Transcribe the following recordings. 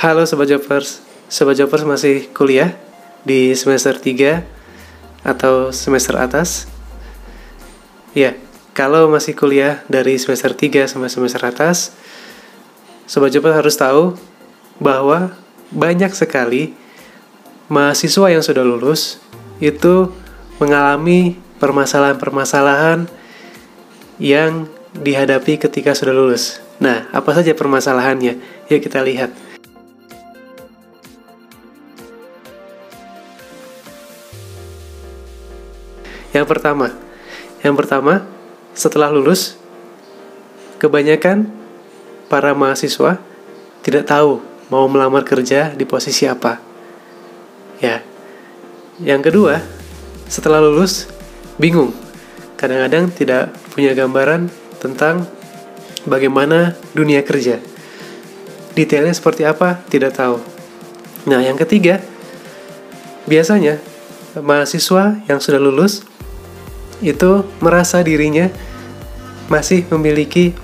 Halo Sobat Jopers, Sobat Jopers masih kuliah di semester 3 atau semester atas? Ya, kalau masih kuliah dari semester 3 sampai semester atas, Sobat Jopers harus tahu bahwa banyak sekali mahasiswa yang sudah lulus itu mengalami permasalahan-permasalahan yang dihadapi ketika sudah lulus. Nah, apa saja permasalahannya? Yuk kita lihat. Yang pertama, yang pertama, setelah lulus, kebanyakan para mahasiswa tidak tahu mau melamar kerja di posisi apa. Ya. Yang kedua, setelah lulus bingung. Kadang-kadang tidak punya gambaran tentang bagaimana dunia kerja. Detailnya seperti apa? Tidak tahu. Nah, yang ketiga, biasanya mahasiswa yang sudah lulus itu merasa dirinya masih memiliki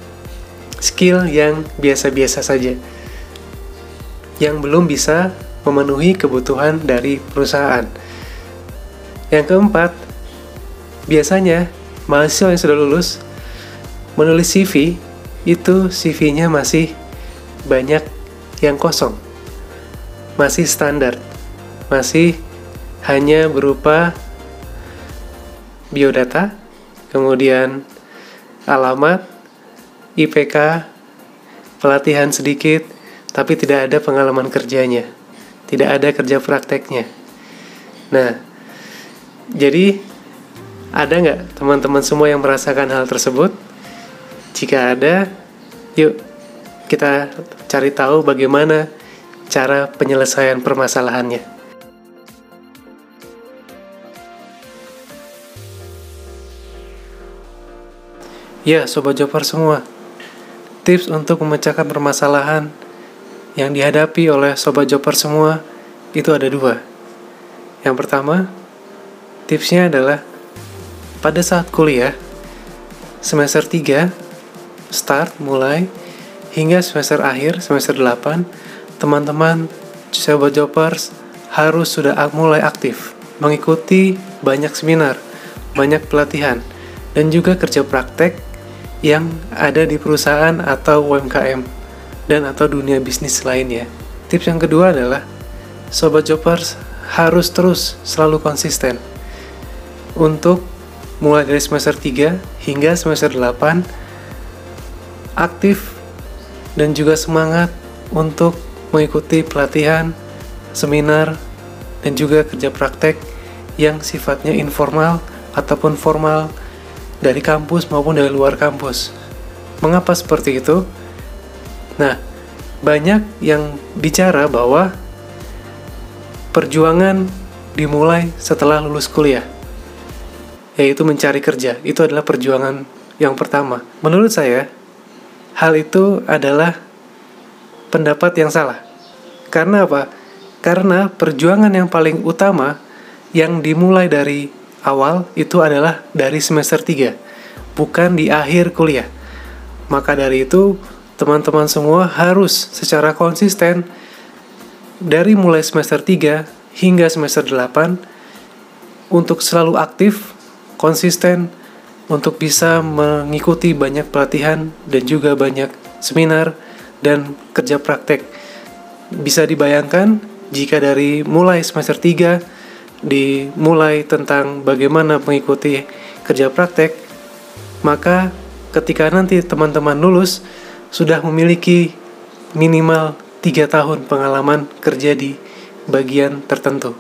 skill yang biasa-biasa saja yang belum bisa memenuhi kebutuhan dari perusahaan. Yang keempat, biasanya mahasiswa yang sudah lulus menulis CV itu CV-nya masih banyak yang kosong. Masih standar. Masih hanya berupa biodata, kemudian alamat, IPK, pelatihan sedikit, tapi tidak ada pengalaman kerjanya, tidak ada kerja prakteknya. Nah, jadi ada nggak teman-teman semua yang merasakan hal tersebut? Jika ada, yuk kita cari tahu bagaimana cara penyelesaian permasalahannya. Ya, Sobat Jopar semua, tips untuk memecahkan permasalahan yang dihadapi oleh Sobat Jopar semua itu ada dua. Yang pertama, tipsnya adalah pada saat kuliah, semester 3, start mulai, hingga semester akhir, semester 8, teman-teman Sobat Jopers harus sudah mulai aktif, mengikuti banyak seminar, banyak pelatihan, dan juga kerja praktek yang ada di perusahaan atau UMKM dan atau dunia bisnis lainnya. Tips yang kedua adalah sobat jobbers harus terus selalu konsisten untuk mulai dari semester 3 hingga semester 8 aktif dan juga semangat untuk mengikuti pelatihan, seminar, dan juga kerja praktek yang sifatnya informal ataupun formal dari kampus maupun dari luar kampus. Mengapa seperti itu? Nah, banyak yang bicara bahwa perjuangan dimulai setelah lulus kuliah, yaitu mencari kerja. Itu adalah perjuangan yang pertama. Menurut saya, hal itu adalah pendapat yang salah. Karena apa? Karena perjuangan yang paling utama yang dimulai dari awal itu adalah dari semester 3, bukan di akhir kuliah. Maka dari itu, teman-teman semua harus secara konsisten dari mulai semester 3 hingga semester 8 untuk selalu aktif, konsisten, untuk bisa mengikuti banyak pelatihan dan juga banyak seminar dan kerja praktek. Bisa dibayangkan jika dari mulai semester 3 dimulai tentang bagaimana mengikuti kerja praktek, maka ketika nanti teman-teman lulus sudah memiliki minimal tiga tahun pengalaman kerja di bagian tertentu.